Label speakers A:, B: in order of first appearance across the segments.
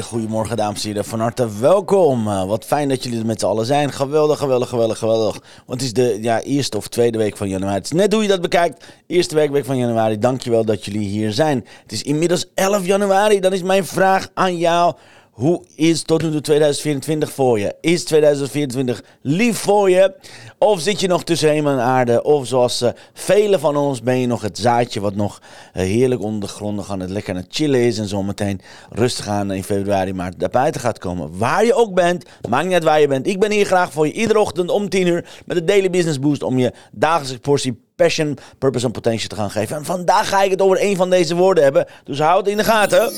A: Hele goede morgen, dames en heren. Van harte welkom. Uh, wat fijn dat jullie er met z'n allen zijn. Geweldig, geweldig, geweldig, geweldig. Want het is de ja, eerste of tweede week van januari. Het is net hoe je dat bekijkt. Eerste week van januari. Dankjewel dat jullie hier zijn. Het is inmiddels 11 januari. Dan is mijn vraag aan jou. Hoe is tot nu toe 2024 voor je? Is 2024 lief voor je? Of zit je nog tussen hemel en aarde? Of zoals uh, velen van ons ben je nog het zaadje wat nog uh, heerlijk onder de grond aan het lekker aan het chillen is. En zo meteen rustig aan in februari, maart naar buiten gaat komen. Waar je ook bent, maakt niet uit waar je bent. Ik ben hier graag voor je iedere ochtend om 10 uur met de Daily Business Boost. Om je dagelijkse portie passion, purpose en potential te gaan geven. En vandaag ga ik het over een van deze woorden hebben. Dus houd het in de gaten.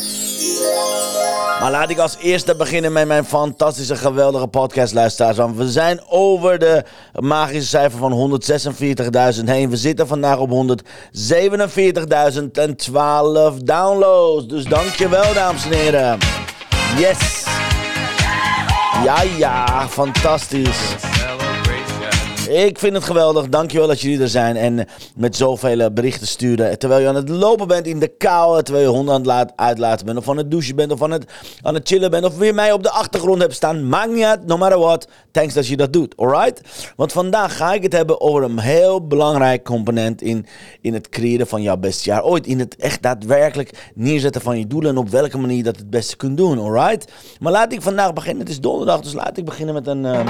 A: Maar laat ik als eerste beginnen met mijn fantastische, geweldige podcastluisteraars. Want we zijn over de magische cijfer van 146.000 heen. We zitten vandaag op 147.012 downloads. Dus dankjewel, dames en heren. Yes. Ja, ja, fantastisch. Ik vind het geweldig. Dankjewel dat jullie er zijn. En met zoveel berichten sturen. Terwijl je aan het lopen bent in de kou. Terwijl je honden aan het uitlaten bent. Of aan het douchen bent. Of aan het, aan het chillen bent. Of weer mij op de achtergrond hebt staan. Maakt niet uit. No matter what. Thanks dat je dat doet. Alright? Want vandaag ga ik het hebben over een heel belangrijk component. In, in het creëren van jouw beste jaar ooit. In het echt daadwerkelijk neerzetten van je doelen. En op welke manier je dat het beste kunt doen. Alright? Maar laat ik vandaag beginnen. Het is donderdag. Dus laat ik beginnen met een... Uh,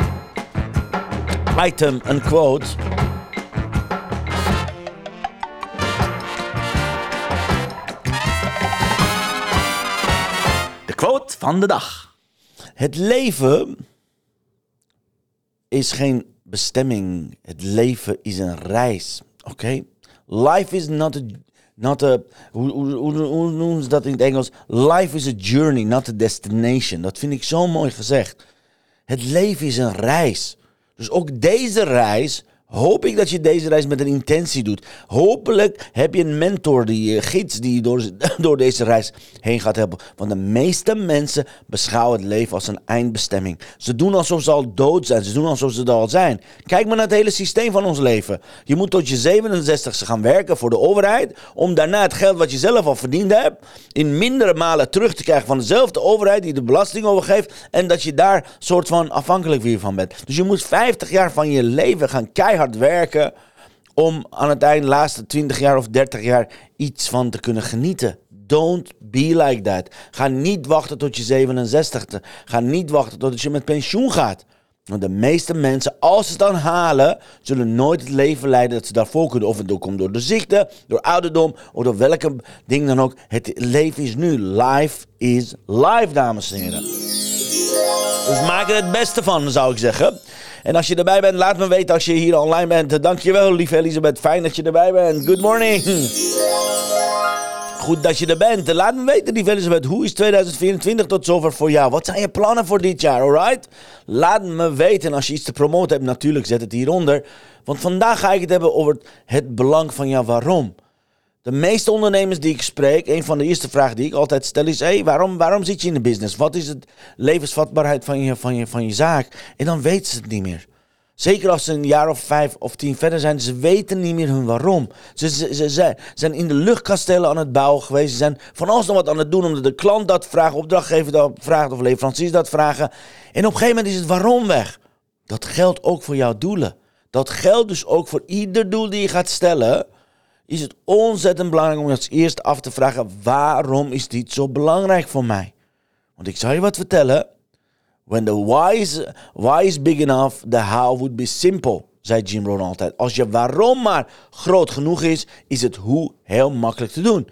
A: item, een quote. De quote van de dag. Het leven is geen bestemming. Het leven is een reis. Oké? Life is not a. Not a hoe, hoe, hoe, hoe noemen ze dat in het Engels? Life is a journey, not a destination. Dat vind ik zo mooi gezegd. Het leven is een reis. Dus ook deze reis hoop ik dat je deze reis met een intentie doet. Hopelijk heb je een mentor, die uh, gids die je door, door deze reis heen gaat helpen. Want de meeste mensen beschouwen het leven als een eindbestemming. Ze doen alsof ze al dood zijn. Ze doen alsof ze er al zijn. Kijk maar naar het hele systeem van ons leven. Je moet tot je 67ste gaan werken voor de overheid. Om daarna het geld wat je zelf al verdiend hebt. in mindere malen terug te krijgen van dezelfde overheid die de belasting overgeeft. En dat je daar soort van afhankelijk weer van bent. Dus je moet 50 jaar van je leven gaan keihard werken om aan het eind, laatste 20 jaar of 30 jaar, iets van te kunnen genieten. Don't be like that. Ga niet wachten tot je 67ste. Ga niet wachten tot je met pensioen gaat. Want de meeste mensen, als ze het dan halen, zullen nooit het leven leiden dat ze daarvoor kunnen. Of het komt door de ziekte, door ouderdom of door welke ding dan ook. Het leven is nu. Life is life, dames en heren. Dus maak er het beste van, zou ik zeggen. En als je erbij bent, laat me weten als je hier online bent. Dankjewel, lieve Elisabeth. Fijn dat je erbij bent. Good morning. Goed dat je er bent. Laat me weten, lieve Elisabeth. Hoe is 2024 tot zover voor jou? Wat zijn je plannen voor dit jaar, alright? Laat me weten. Als je iets te promoten hebt, natuurlijk, zet het hieronder. Want vandaag ga ik het hebben over het belang van jouw waarom. De meeste ondernemers die ik spreek, een van de eerste vragen die ik altijd stel is: hey, waarom, waarom zit je in de business? Wat is de levensvatbaarheid van je, van, je, van je zaak? En dan weten ze het niet meer. Zeker als ze een jaar of vijf of tien verder zijn, ze weten niet meer hun waarom. Ze, ze, ze, zijn in de luchtkastelen aan het bouwen geweest. Ze zijn van alles nog wat aan het doen omdat de klant dat vraagt, opdrachtgever dat vraagt of leveranciers dat vragen. En op een gegeven moment is het waarom weg. Dat geldt ook voor jouw doelen. Dat geldt dus ook voor ieder doel die je gaat stellen is het ontzettend belangrijk om als eerst af te vragen: waarom is dit zo belangrijk voor mij? Want ik zal je wat vertellen. When the why is, why is big enough, the how would be simple, zei Jim Rohn altijd. Als je waarom maar groot genoeg is, is het hoe heel makkelijk te doen.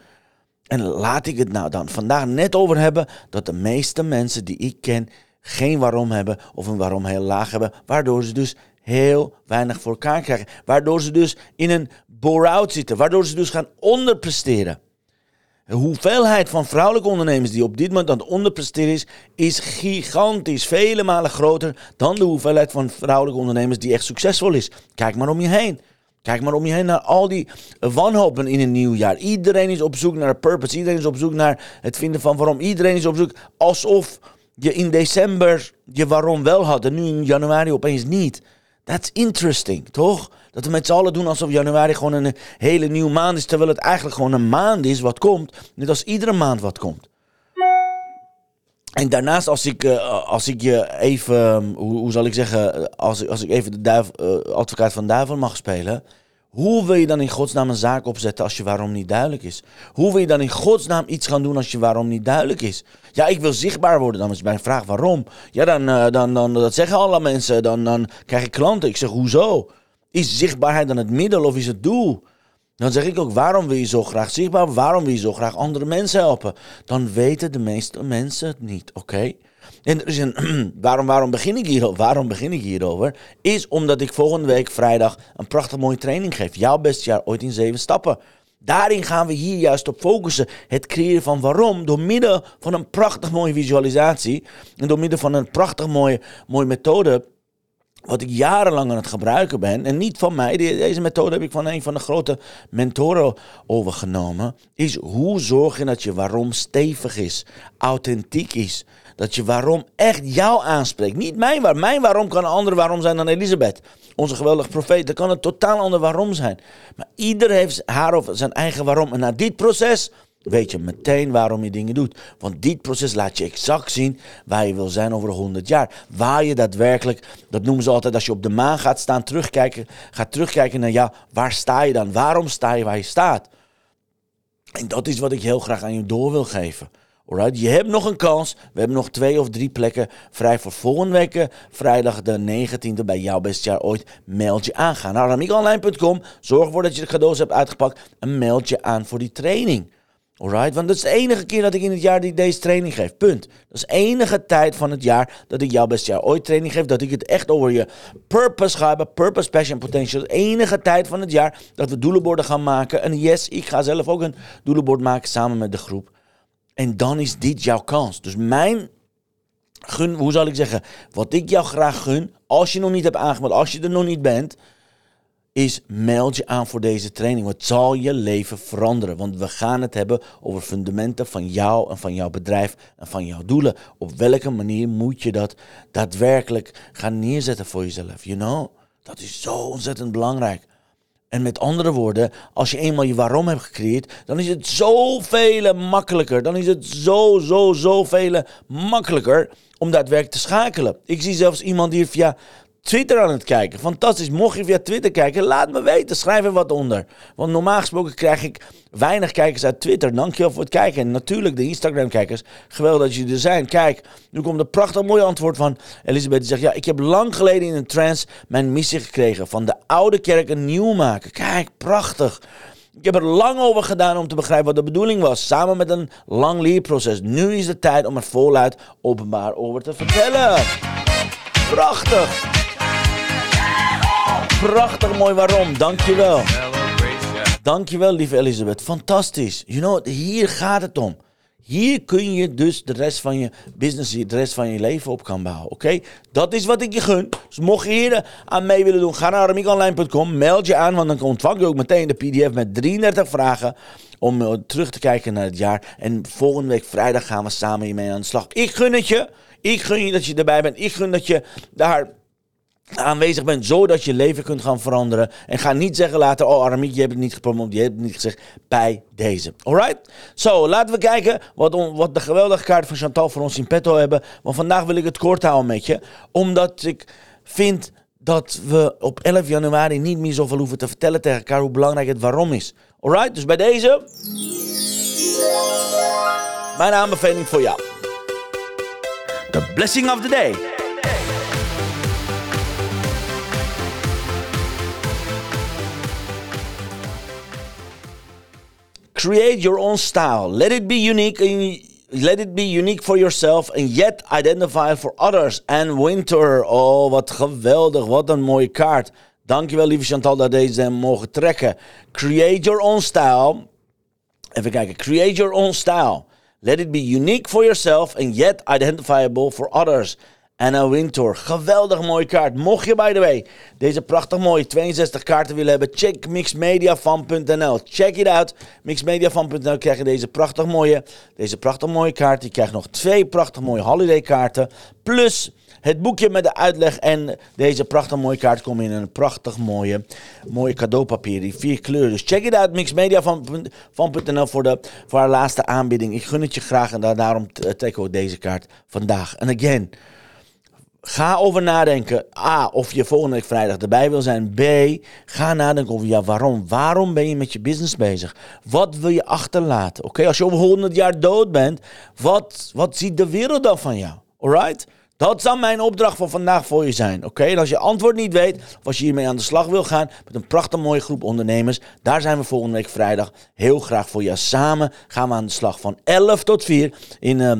A: En laat ik het nou dan vandaag net over hebben dat de meeste mensen die ik ken geen waarom hebben of een waarom heel laag hebben, waardoor ze dus heel weinig voor elkaar krijgen. Waardoor ze dus in een bore-out zitten, waardoor ze dus gaan onderpresteren. De hoeveelheid van vrouwelijke ondernemers die op dit moment aan het onderpresteren is, is gigantisch. Vele malen groter dan de hoeveelheid van vrouwelijke ondernemers die echt succesvol is. Kijk maar om je heen. Kijk maar om je heen naar al die wanhopen in een nieuw jaar. Iedereen is op zoek naar purpose. Iedereen is op zoek naar het vinden van waarom. Iedereen is op zoek alsof je in december je waarom wel had en nu in januari opeens niet. That's interesting, toch? Dat we met z'n allen doen alsof januari gewoon een hele nieuwe maand is, terwijl het eigenlijk gewoon een maand is wat komt, net als iedere maand wat komt. En daarnaast, als ik, uh, als ik je even, um, hoe, hoe, zal ik zeggen, als, als ik even de uh, advocaat van duivel mag spelen. Hoe wil je dan in godsnaam een zaak opzetten als je waarom niet duidelijk is? Hoe wil je dan in godsnaam iets gaan doen als je waarom niet duidelijk is? Ja, ik wil zichtbaar worden. Dan is mijn vraag waarom. Ja, dan, dan, dan dat zeggen alle mensen. Dan, dan krijg ik klanten. Ik zeg, hoezo? Is zichtbaarheid dan het middel of is het doel? Dan zeg ik ook, waarom wil je zo graag zichtbaar? Waarom wil je zo graag andere mensen helpen? Dan weten de meeste mensen het niet, oké? En er is een, waarom, waarom, begin ik hierover? waarom begin ik hierover? Is omdat ik volgende week vrijdag een prachtig mooie training geef. Jouw beste jaar ooit in zeven stappen. Daarin gaan we hier juist op focussen. Het creëren van waarom. Door middel van een prachtig mooie visualisatie. En door middel van een prachtig mooie, mooie methode wat ik jarenlang aan het gebruiken ben, en niet van mij, deze methode heb ik van een van de grote mentoren overgenomen, is hoe zorg je dat je waarom stevig is, authentiek is. Dat je waarom echt jou aanspreekt. Niet mijn waarom. Mijn waarom kan een ander waarom zijn dan Elisabeth. Onze geweldige profeet. Dat kan een totaal ander waarom zijn. Maar ieder heeft haar of zijn eigen waarom. En na dit proces weet je meteen waarom je dingen doet. Want dit proces laat je exact zien waar je wil zijn over 100 jaar. Waar je daadwerkelijk, dat noemen ze altijd als je op de maan gaat staan, terugkijken, gaat terugkijken naar ja, waar sta je dan? Waarom sta je waar je staat? En dat is wat ik heel graag aan je door wil geven. Alright, je hebt nog een kans. We hebben nog twee of drie plekken vrij voor volgende week. Eh, vrijdag de 19e bij jouw beste jaar ooit. Meld je aan. Ga naar ramiekonline.com. Zorg ervoor dat je de cadeaus hebt uitgepakt. En meld je aan voor die training. Alright, want dat is de enige keer dat ik in het jaar die deze training geef. Punt. Dat is de enige tijd van het jaar dat ik jouw beste jaar ooit training geef. Dat ik het echt over je purpose ga hebben. Purpose, passion, potential. De enige tijd van het jaar dat we doelenborden gaan maken. En yes, ik ga zelf ook een doelenbord maken samen met de groep. En dan is dit jouw kans. Dus mijn gun, hoe zal ik zeggen, wat ik jou graag gun, als je nog niet hebt aangemeld, als je er nog niet bent, is meld je aan voor deze training. Want het zal je leven veranderen. Want we gaan het hebben over fundamenten van jou en van jouw bedrijf en van jouw doelen. Op welke manier moet je dat daadwerkelijk gaan neerzetten voor jezelf? You know? Dat is zo ontzettend belangrijk. En met andere woorden, als je eenmaal je waarom hebt gecreëerd, dan is het zoveel makkelijker. Dan is het zo, zo, zoveel makkelijker om daadwerkelijk te schakelen. Ik zie zelfs iemand die via Twitter aan het kijken. Fantastisch. Mocht je via Twitter kijken, laat me weten. Schrijf er wat onder. Want normaal gesproken krijg ik weinig kijkers uit Twitter. Dankjewel voor het kijken. En natuurlijk de Instagram-kijkers. Geweldig dat jullie er zijn. Kijk, nu komt een prachtig mooi antwoord van Elisabeth. Die zegt, ja, ik heb lang geleden in een trance mijn missie gekregen. Van de oude kerk een nieuw maken. Kijk, prachtig. Ik heb er lang over gedaan om te begrijpen wat de bedoeling was. Samen met een lang leerproces. Nu is het tijd om er voluit openbaar over te vertellen. Prachtig prachtig mooi waarom. Dankjewel. Dankjewel, lieve Elisabeth. Fantastisch. You know, hier gaat het om. Hier kun je dus de rest van je business, de rest van je leven op kan bouwen. Oké? Dat is wat ik je gun. Dus mocht je hier aan mee willen doen, ga naar ramiekonline.com. Meld je aan, want dan ontvang je ook meteen de PDF met 33 vragen. Om eh, terug te kijken naar het jaar. En volgende week vrijdag gaan we samen hiermee aan de slag. Ik gun het je. Ik gun je dat je erbij bent. Ik gun dat je daar aanwezig bent, zodat je leven kunt gaan veranderen. En ga niet zeggen later, oh Aramiek, je hebt het niet gepromoot, je hebt het niet gezegd, bij deze. Alright? Zo, laten we kijken wat, wat de geweldige kaart van Chantal voor ons in petto hebben. Want vandaag wil ik het kort houden met je, omdat ik vind dat we op 11 januari niet meer zoveel hoeven te vertellen tegen elkaar hoe belangrijk het waarom is. Alright? Dus bij deze... Mijn aanbeveling voor jou. The blessing of the day. Create your own style. Let it be unique. let it be unique for yourself and yet identify for others. And winter, oh wat geweldig, wat een mooie kaart. Dankjewel lieve Chantal dat deze mogen trekken. Create your own style. Even kijken, create your own style. Let it be unique for yourself and yet identifiable for others. Anna Wintour, geweldig mooie kaart. Mocht je, by the way, deze prachtig mooie 62 kaarten willen hebben, check mixmediafan.nl. Check it out. Mixmediafan.nl krijg je deze prachtig mooie, deze prachtig mooie kaart. Je krijgt nog twee prachtig mooie holiday kaarten. Plus het boekje met de uitleg en deze prachtig mooie kaart komen in een prachtig mooie, mooie cadeaupapier. Die vier kleuren. Dus check it out, mixmedia.nl voor, de, voor haar laatste aanbieding. Ik gun het je graag en daarom trek ik deze kaart vandaag. En again, Ga over nadenken. A, of je volgende week vrijdag erbij wil zijn. B, ga nadenken over ja, waarom. Waarom ben je met je business bezig? Wat wil je achterlaten? Oké, als je over 100 jaar dood bent, wat, wat ziet de wereld dan van jou? Alright? Dat zal mijn opdracht van vandaag voor je zijn. Oké, en als je antwoord niet weet, of als je hiermee aan de slag wil gaan met een prachtig mooie groep ondernemers, daar zijn we volgende week vrijdag heel graag voor je. Samen gaan we aan de slag van 11 tot 4 in. Uh,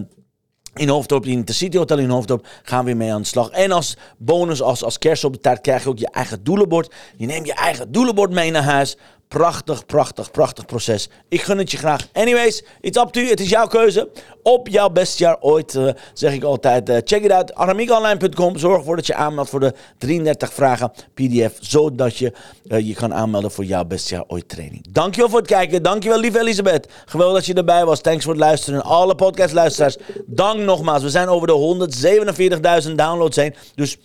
A: in Hoofddorp, in het City Hotel in Hoofddorp, gaan we weer mee aan de slag. En als bonus, als, als kerst op de taart, krijg je ook je eigen doelenbord. Je neemt je eigen doelenbord mee naar huis. Prachtig, prachtig, prachtig proces. Ik gun het je graag. Anyways, it's up to you. Het is jouw keuze. Op jouw beste jaar ooit, uh, zeg ik altijd. Uh, check it out. aramiekonline.com. Zorg ervoor dat je aanmeldt voor de 33 vragen PDF. Zodat je uh, je kan aanmelden voor jouw beste jaar ooit training. Dankjewel voor het kijken. Dankjewel, lieve Elisabeth. Geweldig dat je erbij was. Thanks voor het luisteren. Alle podcastluisteraars, dank nogmaals. We zijn over de 147.000 downloads heen. Dus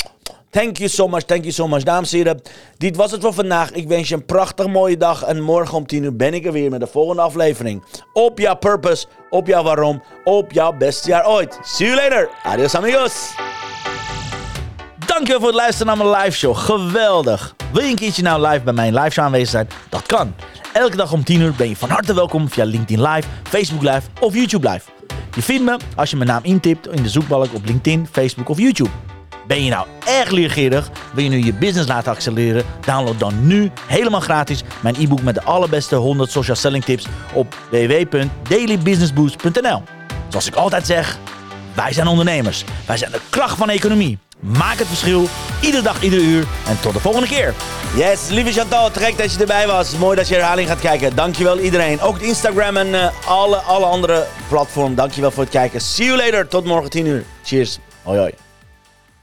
A: Thank you so much, thank you so much. Dames en heren, dit was het voor vandaag. Ik wens je een prachtig mooie dag. En morgen om 10 uur ben ik er weer met de volgende aflevering. Op jouw purpose, op jouw waarom, op jouw beste jaar ooit. See you later. Adios amigos. Dankjewel voor het luisteren naar mijn live show. Geweldig. Wil je een keertje nou live bij mijn live show aanwezig zijn? Dat kan. Elke dag om 10 uur ben je van harte welkom via LinkedIn Live, Facebook Live of YouTube Live. Je vindt me als je mijn naam intipt in de zoekbalk op LinkedIn, Facebook of YouTube. Ben je nou erg leergierig? Wil je nu je business laten accelereren? Download dan nu helemaal gratis mijn e-book met de allerbeste 100 social selling tips op www.dailybusinessboost.nl. Zoals ik altijd zeg, wij zijn ondernemers. Wij zijn de kracht van economie. Maak het verschil, iedere dag, iedere uur. En tot de volgende keer. Yes, lieve Chantal, trek dat je erbij was. Mooi dat je herhaling gaat kijken. Dankjewel iedereen. Ook Instagram en uh, alle, alle andere platforms. Dankjewel voor het kijken. See you later. Tot morgen 10 uur. Cheers. Hoi hoi.